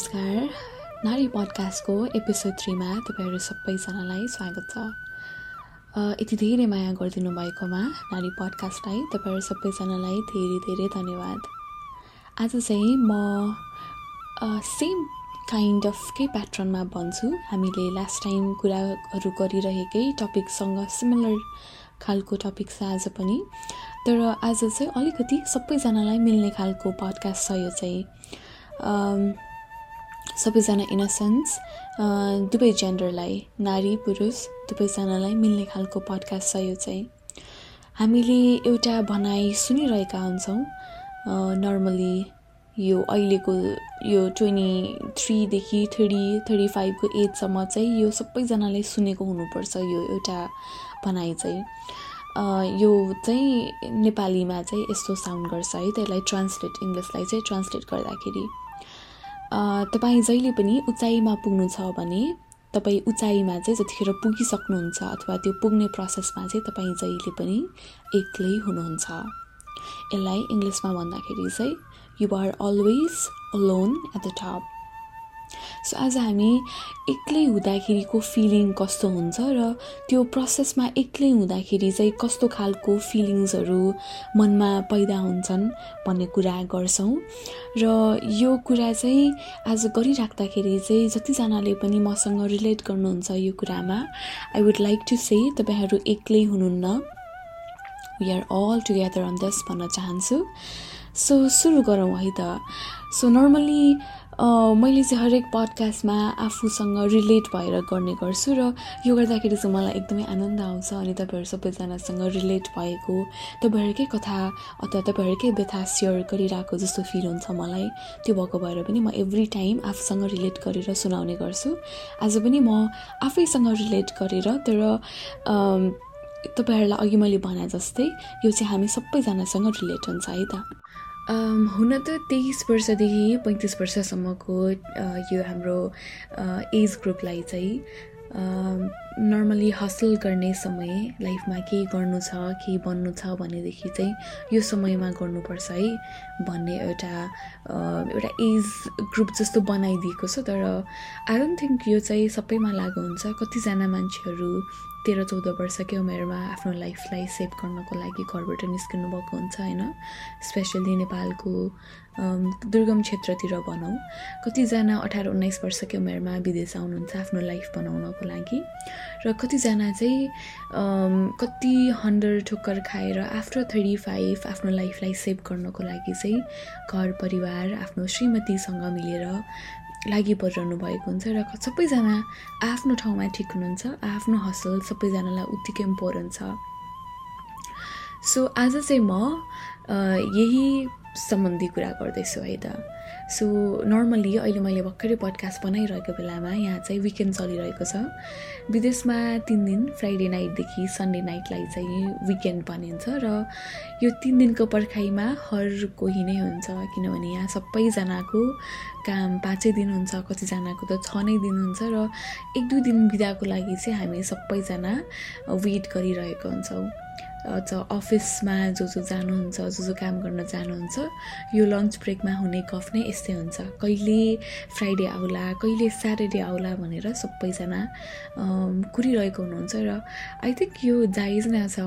नमस्कार। नारी पडकास्टको एपिसोड थ्रीमा तपाईँहरू सबैजनालाई स्वागत छ। यति धेरै माया गरिदिनु भएकोमा नारी पडकास्टलाई तपाईँहरू सबैजनालाई धेरै धेरै धन्यवाद। आज चाहिँ म सेम काइन्ड अफ केही प्याटर्नमा भन्छु हामीले लास्ट टाइम कुराहरू गरिरहेकै टपिकसँग सिमिलर खालको टपिक छ आज पनि। तर आज चाहिँ अलिकति सबैजनालाई मिल्ने खालको पडकास्ट छ यो चाहिँ। सबैजना इन अ सेन्स दुवै जेन्डरलाई नारी पुरुष दुवैजनालाई मिल्ने खालको पडकास्ट छ यो चाहिँ। हामीले एउटा भनाइ सुनिरहेका हुन्छौँ नर्मली यो अहिलेको यो ट्वेन्टी थ्रीदेखि थर्टी थर्टी फाइभको एजसम्म चाहिँ यो सबैजनाले सुनेको हुनुपर्छ यो एउटा भनाइ चाहिँ। यो चाहिँ नेपालीमा चाहिँ यस्तो साउन्ड गर्छ है त्यसलाई ट्रान्सलेट इङ्ग्लिसलाई चाहिँ ट्रान्सलेट गर्दाखेरि। तपाईँ जहिले पनि उचाइमा पुग्नु छ भने तपाईँ उचाइमा चाहिँ जतिखेर पुगिसक्नुहुन्छ अथवा त्यो पुग्ने प्रोसेसमा चाहिँ तपाईँ जहिले पनि एक्लै हुनुहुन्छ। यसलाई इङ्ग्लिसमा भन्दाखेरि चाहिँ you are always alone at the top so आज हामी एक्लै हुँदाखेरिको फिलिङ कस्तो हुन्छ र त्यो प्रोसेसमा एक्लै हुँदाखेरि चाहिँ कस्तो खालको फिलिङ्सहरू मनमा पैदा हुन्छन् भन्ने कुरा गर्छौँ। र यो कुरा चाहिँ आज गरिराख्दाखेरि चाहिँ जतिजनाले पनि मसँग रिलेट गर्नुहुन्छ यो कुरामा I would like to say तपाईँहरू एक्लै हुनुहुन्न। We are all together on this भन्न चाहन्छु। सो सुरु गरौँ है त। सो नर्मली मैले चाहिँ हरेक पडकास्टमा आफूसँग रिलेट भएर गर्ने गर्छु र यो गर्दाखेरि चाहिँ मलाई एकदमै आनन्द आउँछ अनि तपाईँहरू सबैजनासँग रिलेट भएको तपाईँहरूकै कथा अथवा तपाईँहरूकै व्यथा सेयर गरिरहेको जस्तो फिल हुन्छ मलाई। त्यो भएको भएर पनि म एभ्री टाइम आफूसँग रिलेट गरेर सुनाउने गर्छु। आज पनि म आफैसँग रिलेट गरेर तर तपाईँहरूलाई अघि मैले भने जस्तै यो चाहिँ हामी सबैजनासँग रिलेट हुन्छ है त। हुन त तेइस वर्षदेखि पैँतिस वर्षसम्मको यो हाम्रो एज ग्रुपलाई चाहिँ नर्मली हासिल गर्ने समय लाइफमा केही गर्नु छ केही बन्नु छ भनेदेखि चाहिँ यो समयमा गर्नुपर्छ है भन्ने एउटा एउटा एज ग्रुप जस्तो बनाइदिएको छ। तर आई डोन्ट थिङ्क यो चाहिँ सबैमा लागु हुन्छ। कतिजना मान्छेहरू तेह्र चौध वर्षकै उमेरमा आफ्नो लाइफलाई सेभ गर्नको लागि घरबाट निस्किनु भएको हुन्छ होइन? स्पेसली नेपालको दुर्गम क्षेत्रतिर भनौँ। कतिजना अठार उन्नाइस वर्षकै उमेरमा विदेश आउनुहुन्छ आफ्नो लाइफ बनाउनको लागि। र कतिजना चाहिँ कति हन्डर ठोक्कर खाएर आफ्टर थर्टी फाइभ आफ्नो लाइफलाई सेभ गर्नको लागि चाहिँ घर परिवार आफ्नो श्रीमतीसँग मिलेर लागि परिरहनु भएको हुन्छ र सबैजना आफ्नो ठाउँमा ठिक हुनुहुन्छ आफ्नो हसल सबैजनालाई उत्तिकै इम्पोर्टेन्ट छ। सो आज चाहिँ म यही सम्बन्धी कुरा गर्दैछु है त। सो नर्मली अहिले मैले भर्खरै पडकास्ट बनाइरहेको बेलामा यहाँ चाहिँ विकेन्ड चलिरहेको छ। विदेशमा तिन दिन फ्राइडे नाइटदेखि सन्डे नाइटलाई चाहिँ विकेन्ड भनिन्छ र यो तिन दिनको पर्खाइमा हर कोही नै हुन्छ किनभने यहाँ सबैजनाको काम पाँचै दिन हुन्छ कतिजनाको त छ नै दिन हुन्छ र एक दुई दिन बिदाको लागि चाहिँ हामी सबैजना वेट गरिरहेको हुन्छौँ। अफिसमा जो जो जानुहुन्छ जो जो काम गर्न जानुहुन्छ यो लन्च ब्रेकमा हुने गफ नै यस्तै हुन्छ। कहिले फ्राइडे आउला कहिले स्याटरडे आउला भनेर सबैजना कुरिरहेको हुनुहुन्छ र आई थिङ्क यो जायज नै छ।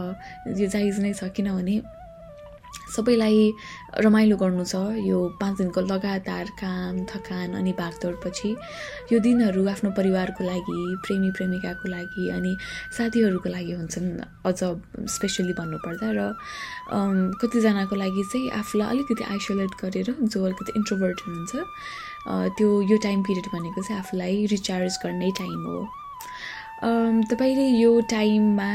यो जायज नै छ किनभने सबैलाई रमाइलो गर्नु छ यो पाँच दिनको लगातार काम थकान अनि भागदौडपछि। यो दिनहरू आफ्नो परिवारको लागि प्रेमी प्रेमिकाको लागि अनि साथीहरूको लागि हुन्छन् अझ स्पेसली भन्नुपर्दा र कतिजनाको लागि चाहिँ आफूलाई अलिकति आइसोलेट गरेर जो अलिकति इन्ट्रोभर्ट हुनुहुन्छ त्यो यो टाइम पिरियड भनेको चाहिँ आफूलाई रिचार्ज गर्ने टाइम हो। तपाईँले यो टाइममा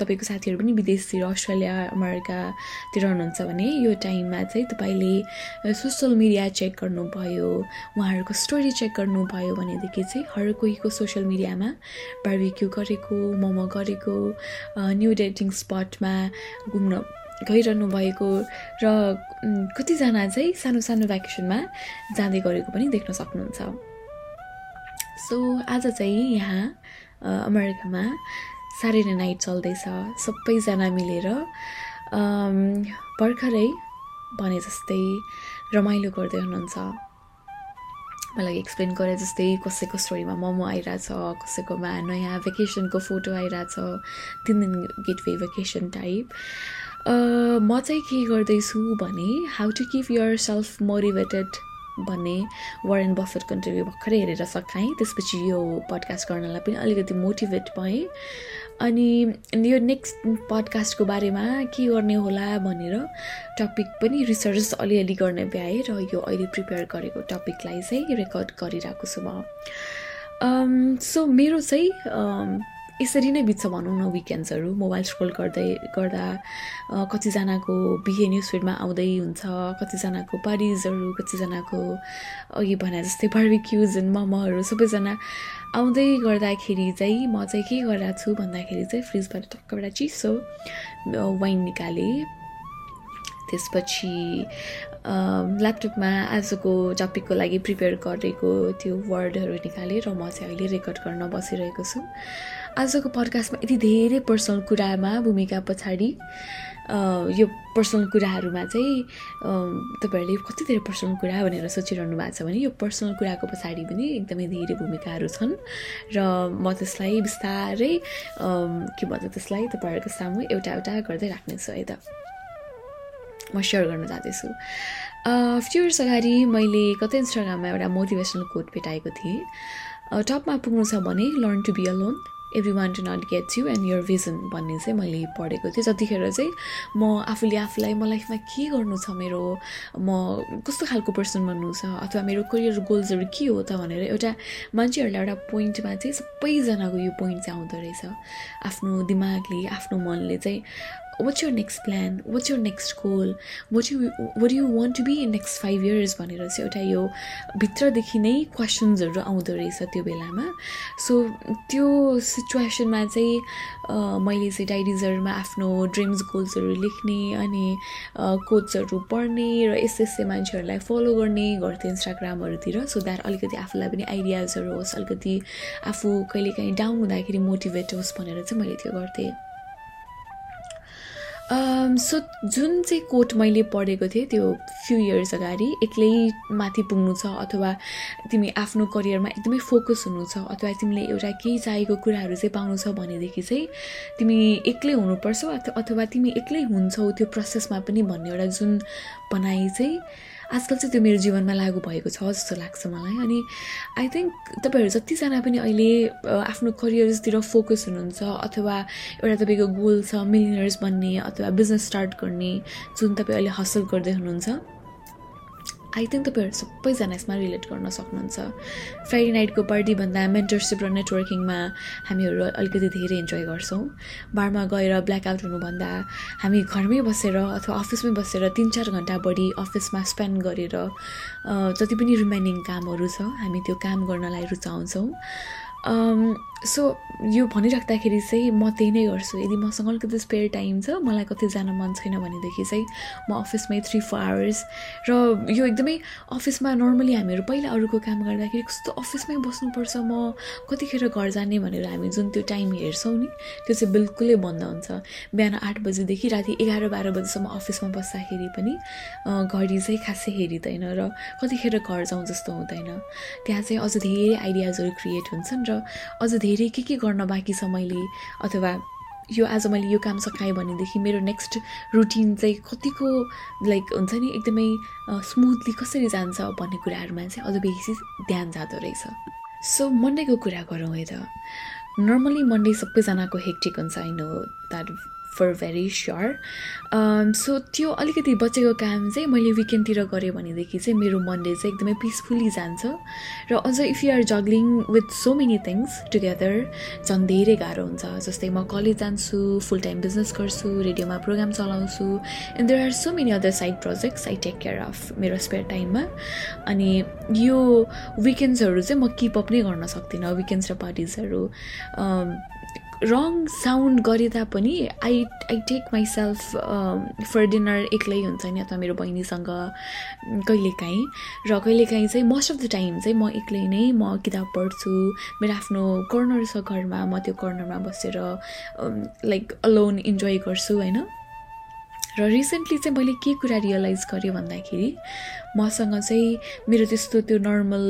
तपाईँको साथीहरू पनि विदेशतिर अस्ट्रेलिया अमेरिकातिर हुनुहुन्छ भने यो टाइममा चाहिँ तपाईँले सोसियल मिडिया चेक गर्नुभयो उहाँहरूको स्टोरी चेक गर्नुभयो भनेदेखि चाहिँ हर कोहीको सोसियल मिडियामा बार्बिक्यू गरेको मोमो गरेको न्यु डेटिङ स्पटमा घुम्न गइरहनु भएको र कतिजना चाहिँ सानो सानो भ्याकेसनमा जाँदै गरेको पनि देख्न सक्नुहुन्छ। सो आज चाहिँ यहाँ अमेरिकामा। साह्रै नाइट चल्दैछ सबैजना मिलेर। भर्खरै भने जस्तै रमाइलो गर्दै हुनुहुन्छ। मलाई एक्सप्लेन गरे जस्तै कसैको स्टोरीमा मोमो आइरहेछ कसैकोमा नयाँ भेकेसनको फोटो आइरहेछ तिन दिन गेटवे भेकेसन टाइप म चाहिँ के गर्दैछु भने how to keep yourself motivated भन्ने वारेन बफेटको इन्टरभ्यू भर्खरै हेरेर सकाएँ त्यसपछि यो पडकास्ट गर्नलाई पनि अलिकति मोटिभेट भएँ। अनि यो नेक्स्ट पडकास्टको बारेमा के गर्ने होला भनेर टपिक पनि रिसर्च अलिअलि गर्ने भ्याएँ र यो अहिले प्रिपेयर गरेको टपिकलाई चाहिँ रेकर्ड गरिरहेको छु म। सो मेरो चाहिँ यसरी नै बित्छ भनौँ न विकेन्ड्सहरू मोबाइल स्क्रोल गर्दै गर्दा कतिजनाको बिहे न्युज फिडमा आउँदै हुन्छ कतिजनाको पार्टिजहरू कतिजनाको अघि भने जस्तै बार्बिक्युज मोमोहरू सबैजना आउँदै गर्दाखेरि चाहिँ म चाहिँ के गरिरहेको छु भन्दाखेरि चाहिँ फ्रिजबाट टक्कबाट चिसो वाइन निकालेँ। त्यसपछि ल्यापटपमा आजको टपिकको लागि प्रिपेयर गरेको त्यो वर्डहरू निकालेँ र म चाहिँ अहिले रेकर्ड गर्न बसिरहेको छु। आजको पडकास्टमा यति धेरै पर्सनल कुरामा भूमिका पछाडि यो पर्सनल कुराहरूमा चाहिँ तपाईँहरूले कति धेरै पर्सनल कुरा भनेर सोचिरहनु भएको छ भने यो पर्सनल कुराको पछाडि पनि एकदमै धेरै भूमिकाहरू छन्। र म त्यसलाई बिस्तारै के भन्छ त्यसलाई तपाईँहरूको सामु एउटा एउटा गर्दै राख्नेछु है त। म सेयर गर्न जाँदैछु। फ्यु इयर्स अगाडि मैले कतै इन्स्टाग्राममा एउटा मोटिभेसनल कोड भेटाएको थिएँ। टपमा पुग्नु छ भने learn to be alone every one to not get you and your vision भन्ने चाहिँ मैले पढेको थिएँ। जतिखेर चाहिँ म आफूले आफूलाई म लाइफमा के गर्नु छ मेरो म कस्तो खालको पर्सन बन्नु छ अथवा मेरो करियर गोल्सहरू के हो त भनेर एउटा मान्छेहरूलाई एउटा पोइन्टमा चाहिँ सबैजनाको यो पोइन्ट चाहिँ आउँदो रहेछ। आफ्नो दिमागले आफ्नो मनले चाहिँ what's your next plan what's your next goal what you what you want to be in next five years भनेर चाहिँ एउटा यो भित्रदेखि नै क्वेसन्सहरू आउँदो रहेछ त्यो बेलामा। सो त्यो सिचुएसनमा चाहिँ मैले चाहिँ डायरिजहरूमा आफ्नो ड्रिम्स गोल्सहरू लेख्ने अनि कोचहरू पढ्ने र यस्तै यस्तै मान्छेहरूलाई फलो गर्ने गर्थेँ इन्स्टाग्रामहरूतिर सो द्याट अलिकति आफूलाई पनि आइडियाजहरू होस् अलिकति आफू कहिलेकाहीँ डाउन हुँदाखेरि मोटिभेट होस् भनेर चाहिँ मैले त्यो गर्थेँ। सो जुन चाहिँ कोट मैले पढेको थिएँ त्यो फ्यु इयर्स अगाडि एक्लै माथि पुग्नु छ अथवा तिमी आफ्नो करियरमा एकदमै फोकस हुनु छ अथवा तिमीले एउटा केही चाहेको कुराहरू चाहिँ पाउनु छ भनेदेखि चाहिँ तिमी एक्लै हुनुपर्छ अथवा तिमी एक्लै हुन्छौ त्यो प्रोसेसमा पनि भन्ने एउटा जुन भनाइ चाहिँ आजकल चाहिँ त्यो मेरो जीवनमा लागु भएको छ जस्तो लाग्छ मलाई। अनि आई थिङ्क तपाईँहरू जतिजना पनि अहिले आफ्नो करियर्सतिर फोकस हुनुहुन्छ अथवा एउटा तपाईँको गोल छ मिलिनियर्स बन्ने अथवा बिजनेस स्टार्ट गर्ने जुन तपाईँ अहिले हसल गर्दै हुनुहुन्छ आई थिङ्क तपाईँहरू सबैजना यसमा रिलेट गर्न सक्नुहुन्छ। फ्राइडे नाइटको पार्टीभन्दा मेन्टरसिप र नेटवर्किङमा हामीहरू अलिकति धेरै इन्जोय गर्छौँ। बारमा गएर ब्ल्याकआउट हुनुभन्दा हामी घरमै बसेर अथवा अफिसमै बसेर तिन चार घन्टा बढी अफिसमा स्पेन्ड गरेर जति पनि रिमेनिङ कामहरू छ हामी त्यो काम गर्नलाई रुचाउँछौँ। सो यो भनिराख्दाखेरि चाहिँ म त्यही नै गर्छु। यदि मसँग अलिकति स्पेयर टाइम छ मलाई कति जान मन छैन भनेदेखि चाहिँ म अफिसमै थ्री फोर आवर्स र यो एकदमै अफिसमा नर्मली हामीहरू पहिला अरूको काम गर्दाखेरि कस्तो अफिसमै बस्नुपर्छ म कतिखेर घर जाने भनेर हामी जुन त्यो टाइम हेर्छौँ नि त्यो चाहिँ बिल्कुलै बन्द हुन्छ। बिहान आठ बजीदेखि राति एघार बाह्र बजीसम्म अफिसमा बस्दाखेरि पनि घडी चाहिँ खासै हेरिँदैन र कतिखेर घर जाउँ जस्तो हुँदैन। त्यहाँ चाहिँ अझ धेरै आइडियाजहरू क्रिएट हुन्छन् अझ धेरै के के गर्न बाँकी छ मैले? अथवा यो आज मैले यो काम सकाएँ भनेदेखि मेरो नेक्स्ट रुटिन चाहिँ कतिको लाइक हुन्छ नि एकदमै स्मुथली कसरी जान्छ भन्ने कुराहरूमा चाहिँ अझ बेसी ध्यान जाँदो रहेछ। सो मन्डेको कुरा गरौँ है त। नर्मली मन्डे सबैजनाको हेक्टिक हुन्छ I know that for very sure so त्यो अलिकति बचेको काम चाहिँ मैले विकेन्डतिर गरेँ भनेदेखि चाहिँ मेरो मनडे चाहिँ एकदमै पिसफुल्ली जान्छ। र अझ if you are juggling with so many things together झन् धेरै गाह्रो हुन्छ। जस्तै म कलेज जान्छु फुल टाइम बिजनेस गर्छु रेडियोमा प्रोग्राम चलाउँछु and there are so many other side projects I take care of मेरो स्पेयर टाइममा अनि यो विकेन्ड्सहरू चाहिँ म किपअप नै गर्न सक्दिनँ विकेन्ड्स र पार्टिजहरू रङ साउन्ड गरे तापनि I I take myself for dinner एक्लै हुन्छ नि अथवा मेरो बहिनीसँग कहिलेकाहीँ र कहिलेकाहीँ चाहिँ मोस्ट अफ द टाइम चाहिँ म एक्लै नै म किताब पढ्छु। मेरो आफ्नो कर्नर छ घरमा म त्यो कर्नरमा बसेर लाइक अलोन इन्जोय गर्छु होइन? र रिसेन्टली चाहिँ मैले के कुरा रियलाइज गरेँ भन्दाखेरि मसँग चाहिँ मेरो त्यस्तो त्यो नर्मल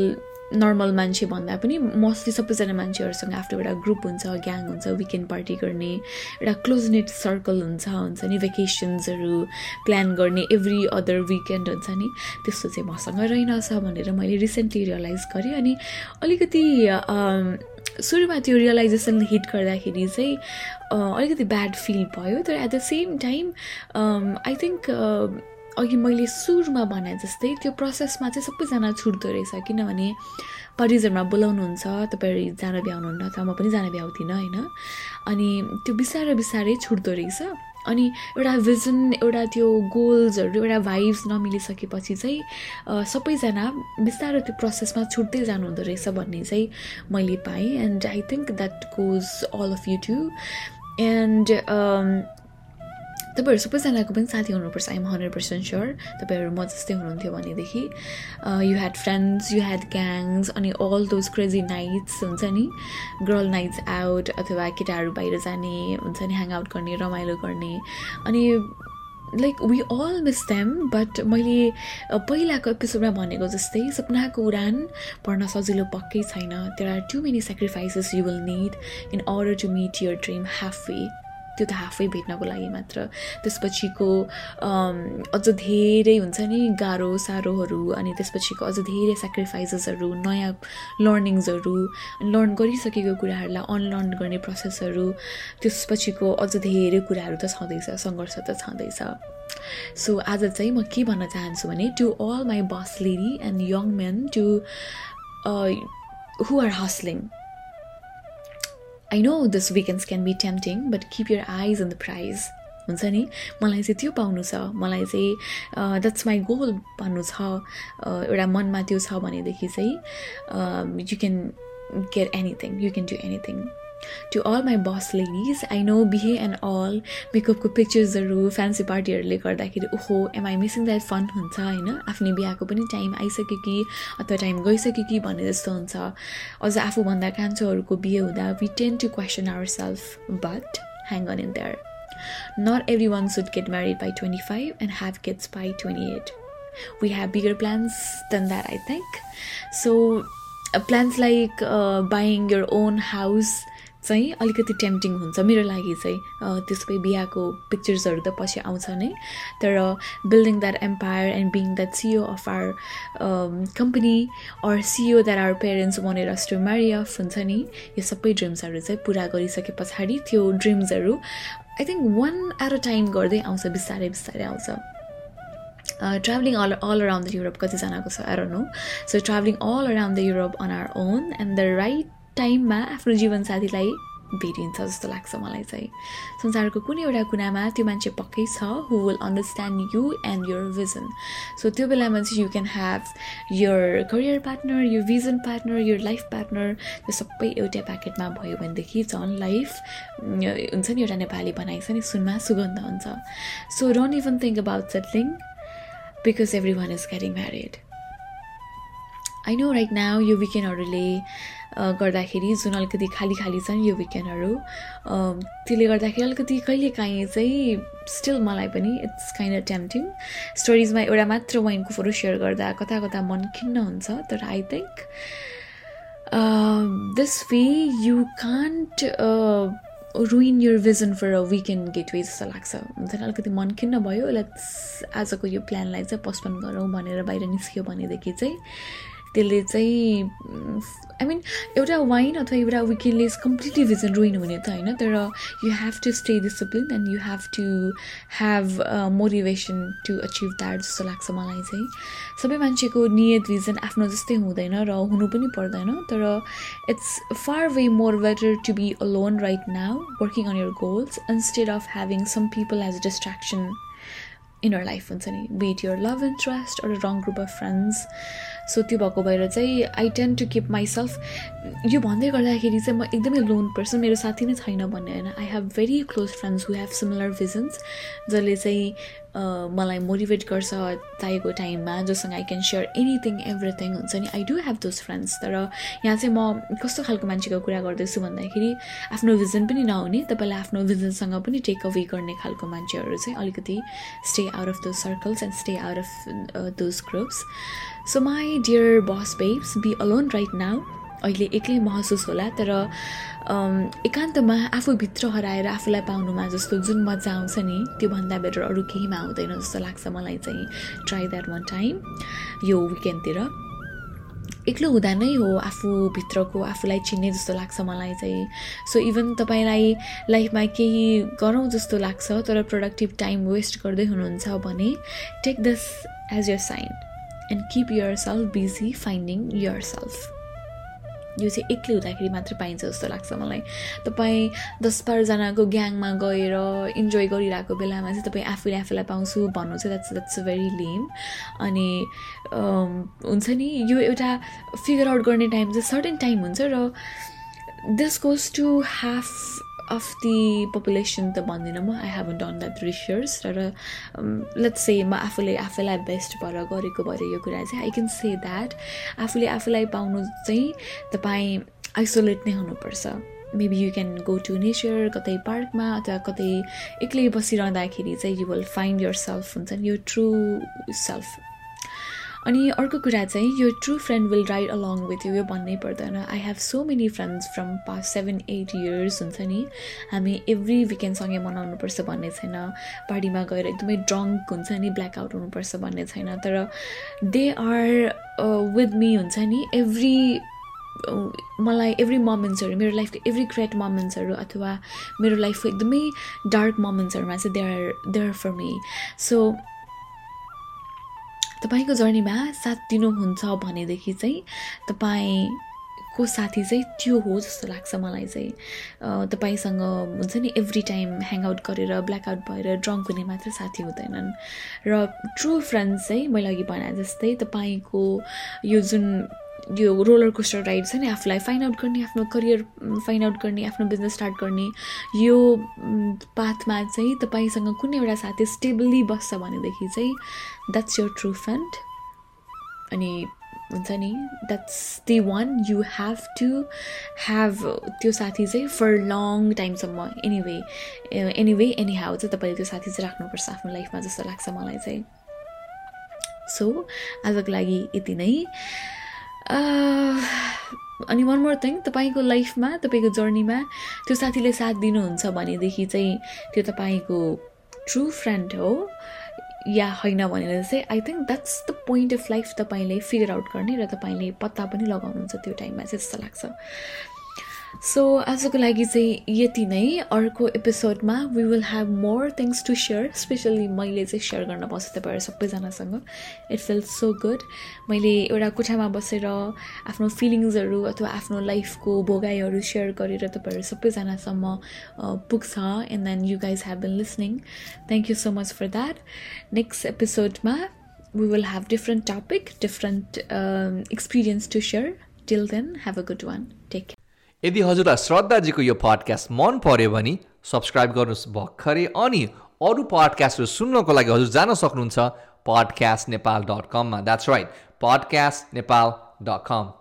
नर्मल मान्छे भन्दा पनि मोस्टली सबैजना मान्छेहरूसँग आफ्नो एउटा ग्रुप हुन्छ ग्याङ हुन्छ विकेन्ड पार्टी गर्ने एउटा क्लोज नेट सर्कल हुन्छ हुन्छ नि भेकेसन्सहरू प्लान गर्ने एभ्री अदर विकेन्ड हुन्छ नि। त्यस्तो चाहिँ मसँग रहेनछ भनेर मैले रिसेन्टली रियलाइज गरेँ अनि अलिकति सुरुमा त्यो रियलाइजेसन हिट गर्दाखेरि चाहिँ अलिकति ब्याड फिल भयो तर at the same time I think अघि मैले सुरुमा भने जस्तै त्यो प्रोसेसमा चाहिँ सबैजना छुट्दो रहेछ किनभने परिजनमा बोलाउनुहुन्छ तपाईँहरू जान भ्याउनुहुन्न अथवा म पनि जान भ्याउँदिनँ होइन? अनि त्यो बिस्तारै बिस्तारै छुट्दो रहेछ। अनि एउटा भिजन एउटा त्यो गोल्सहरू एउटा भाइब्स नमिलिसकेपछि चाहिँ सबैजना बिस्तारो त्यो प्रोसेसमा छुट्दै जानुहुँदो रहेछ भन्ने चाहिँ मैले पाएँ। And I think that goes all of you too and तपाईँहरू सबैजनाको पनि साथी हुनुपर्छ आइएम हन्ड्रेड पर्सेन्ट स्योर तपाईँहरू म जस्तै हुनुहुन्थ्यो भनेदेखि। You had friends you had gangs अनि अल दोज क्रेजी नाइट्स हुन्छ नि? गर्ल नाइट्स आउट अथवा केटाहरू बाहिर जाने हुन्छ नि ह्याङ आउट गर्ने रमाइलो गर्ने। अनि like we all miss them but मैले पहिलाको एपिसोडमा भनेको जस्तै सपनाको उडान पढ्न सजिलो पक्कै छैन। There are too many sacrifices you will need in order to meet your dream half way त्यो त हाफै भेट्नको लागि मात्र। त्यसपछिको अझ धेरै हुन्छ नि गाह्रो साह्रोहरू अनि त्यसपछिको अझ धेरै सेक्रिफाइसेसहरू नयाँ लर्निङ्सहरू लर्न गरिसकेको कुराहरूलाई अनलर्न गर्ने प्रोसेसहरू त्यसपछिको अझ धेरै कुराहरू त छँदैछ सङ्घर्ष त छँदैछ। सो आज चाहिँ म के भन्न चाहन्छु भने to all my boss lady and young men to who are hustling I know this weekends can be tempting but keep your eyes on the prize हुन्छ नि मलाई चाहिँ त्यो पाउनु छ। मलाई चाहिँ द्याट्स माई गोल भन्नु छ। एउटा मनमा त्यो छ भनेदेखि चाहिँ you can get anything you can do anything to all my boss ladies I know बिहे एन्ड अल मेकअपको पिक्चर्सहरू फ्यान्सी पार्टीहरूले गर्दाखेरि ओहो am I missing that fun हुन्छ होइन आफ्नै बिहाको पनि टाइम आइसक्यो कि अथवा टाइम गइसक्यो कि भन्ने जस्तो हुन्छ अझ आफूभन्दा कान्छोहरूको बिहे हुँदा we tend to question ourself but hang on in there not every one should get married by twenty five and have gets by twenty eight we have bigger plans than that I think so plans like buying your own house चाहिँ अलिकति tempting हुन्छ। मेरो लागि चाहिँ त्यसकै बिहाको पिक्चर्सहरू त पछि आउँछ नै। तर building that empire and being that CEO of our company or CEO that our parents wanna us to marry off हुन्छ नि। यो सबै ड्रिम्सहरू चाहिँ पुरा गरिसके पछाडि त्यो ड्रिम्सहरू I think one at a time गर्दै आउँछ बिस्तारै बिस्तारै आउँछ। Travelling all all around the Europe कतिजनाको छ एर no so travelling all around the Europe on our own and the right टाइममा आफ्नो जीवनसाथीलाई भेटिन्छ जस्तो लाग्छ मलाई चाहिँ। संसारको कुनै एउटा कुनामा त्यो मान्छे पक्कै छ who will understand you and your vision so त्यो बेलामा चाहिँ you can have your career partner your vision partner your life partner त्यो सबै एउटै प्याकेटमा भयो भनेदेखि झन् लाइफ हुन्छ नि एउटा नेपाली भनाइ छ नि सुनमा सुगन्ध हुन्छ। So don't even think about settling because every one is getting married I know right now यो विकेन्डहरूले गर्दाखेरि जुन अलिकति खाली खाली छन् यो विकेन्डहरू त्यसले गर्दाखेरि अलिकति कहिले काहीँ चाहिँ स्टिल मलाई पनि इट्स काइन्ड अफ टेम्पटिङ स्टोरिजमा एउटा मात्र वाइनको फोटो सेयर गर्दा कता कता मन खिन्न हुन्छ तर I think this way you can't ruin your vision for a weekend getaway जस्तो लाग्छ। हुन्छ नि अलिकति मन खिन्न भयो लेट्स आजको यो प्लानलाई चाहिँ पोस्टपोन गरौँ भनेर बाहिर निस्क्यो भनेदेखि चाहिँ त्यसले चाहिँ आई मिन एउटा वाइन अथवा एउटा विकेन्डले कम्प्लिटली भिजन रुइन हुने त होइन तर you have to stay discipline and you have to have motivation to achieve that जस्तो लाग्छ मलाई चाहिँ। सबै मान्छेको नियत भिजन आफ्नो जस्तै हुँदैन र हुनु पनि पर्दैन तर it's far way more better to be alone right now working on your goals instead of having some people as a distraction in our life हुन्छ नि? Be it your love interest or wrong group of friends so त्यो भएको भएर चाहिँ I tend to keep myself यो भन्दै गर्दाखेरि चाहिँ म एकदमै लोन पर्सन मेरो साथी नै छैन भन्ने होइन। I have very close friends who have similar visions जसले चाहिँ मलाई मोटिभेट गर्छ चाहिएको टाइममा जोसँग I can share anything everything हुन्छ नि। I do have those friends तर यहाँ चाहिँ म कस्तो खालको मान्छेको कुरा गर्दैछु भन्दाखेरि आफ्नो भिजन पनि नहुने तपाईँलाई आफ्नो भिजनसँग पनि टेक अवे गर्ने खालको मान्छेहरू चाहिँ अलिकति stay out of those circles and stay out of those groups so my dear boss babes be alone right now अहिले एक्लै महसुस होला तर एकान्तमा आफूभित्र हराएर आफूलाई पाउनुमा जस्तो जुन मजा आउँछ नि त्योभन्दा बेटर अरू केहीमा आउँदैन जस्तो लाग्छ मलाई चाहिँ। ट्राई द्याट वान टाइम यो विकेन्डतिर एक्लो हुँदा नै हो आफूभित्रको आफूलाई चिन्ने जस्तो लाग्छ मलाई चाहिँ। सो इभन तपाईँलाई लाइफमा केही गरौँ जस्तो लाग्छ तर प्रोडक्टिभ टाइम वेस्ट गर्दै हुनुहुन्छ भने take this as your sign and keep yourself busy finding yourself यो चाहिँ एक्लै हुँदाखेरि मात्रै पाइन्छ जस्तो लाग्छ मलाई। तपाईँ दस बाह्रजनाको ग्याङमा गएर इन्जोय गरिरहेको बेलामा चाहिँ तपाईँ आफूले आफूलाई पाउँछु भन्नु चाहिँ द्याट्स द्याट्स भेरी लेम अनि हुन्छ नि यो एउटा फिगर आउट गर्ने टाइम चाहिँ सर्टेन टाइम हुन्छ र this goes to half of the population त भन्दिनँ म I haven't done that research तर लेट्स से म आफूले आफैलाई बेस्ट भएर गरेको भएर यो कुरा चाहिँ आई क्यान से द्याट आफूले आफूलाई पाउनु चाहिँ तपाईँ आइसोलेट नै हुनुपर्छ। Maybe you can go to nature कतै पार्कमा अथवा कतै एक्लै बसिरहँदाखेरि चाहिँ you will find yourself हुन्छ नि यो ट्रु सेल्फ अनि अर्को कुरा चाहिँ यो true friend will ride along with you यो भन्नै पर्दैन। I have so many friends from past seven eight years हुन्छ नि? हामी एभ्री विकेन्डसँगै मनाउनुपर्छ भन्ने छैन। पार्टीमा गएर एकदमै ड्रङ्क हुन्छ नि ब्ल्याकआउट हुनुपर्छ भन्ने छैन। तर दे आर विथ मी हुन्छ नि? एभ्री मलाई एभ्री मोमेन्ट्सहरू मेरो लाइफको एभ्री ग्रेट मोमेन्ट्सहरू अथवा मेरो लाइफको एकदमै डार्क मोमेन्ट्सहरूमा चाहिँ they are they are for me so तपाईँको जर्नीमा साथ दिनुहुन्छ भनेदेखि चाहिँ तपाईँको साथी चाहिँ त्यो हो जस्तो लाग्छ मलाई चाहिँ। तपाईँसँग हुन्छ नि एभ्री टाइम ह्याङआउट गरेर ब्ल्याकआउट भएर ड्रङ्क हुने मात्र साथी हुँदैनन्। र ट्रु फ्रेन्ड्स चाहिँ मैले अघि भने जस्तै तपाईँको यो जुन यो रोलर कोस्टर राइड छ नि आफूलाई फाइन्ड आउट गर्ने आफ्नो करियर फाइन्ड आउट गर्ने आफ्नो बिजनेस स्टार्ट गर्ने यो पाथमा चाहिँ तपाईँसँग कुनै एउटा साथी स्टेबल्ली बस्छ भनेदेखि चाहिँ द्याट्स यर ट्रु फ्रेन्ड अनि हुन्छ नि that's the one you have to have त्यो साथी चाहिँ फर लङ टाइमसम्म एनिवे एनिवे एनी हाउ चाहिँ तपाईँले त्यो साथी चाहिँ राख्नुपर्छ आफ्नो लाइफमा जस्तो लाग्छ मलाई चाहिँ। सो आजको लागि यति नै। अनि वान मोर थिङ तपाईँको लाइफमा तपाईँको जर्नीमा त्यो साथीले साथ दिनुहुन्छ भनेदेखि चाहिँ त्यो तपाईँको ट्रु फ्रेन्ड हो या होइन भनेर चाहिँ I think that's the point of life तपाईँले फिगर आउट गर्ने र तपाईँले पत्ता पनि लगाउनुहुन्छ त्यो टाइममा चाहिँ जस्तो लाग्छ। सो आजको लागि चाहिँ यति नै। अर्को एपिसोडमा we will have more things to share specially मैले चाहिँ सेयर गर्न पाउँछु तपाईँहरू सबैजनासँग। इट फिल सो गुड मैले एउटा कोठामा बसेर आफ्नो फिलिङ्सहरू अथवा आफ्नो लाइफको भोगाइहरू सेयर गरेर तपाईँहरू सबैजनासम्म पुग्छ and then you guys have been listening thank you so much for that next एपिसोडमा we will have different topic different experience to share till then have a good one take यदि हजुरलाई श्रद्धाजीको यो podcast मन पर्यो भने subscribe गर्नुहोस् भर्खरै अनि अरू पडकास्टहरू सुन्नको लागि हजुर जान सक्नुहुन्छ पडकास्ट नेपाल डट कममा that's right podcast Nepal dot com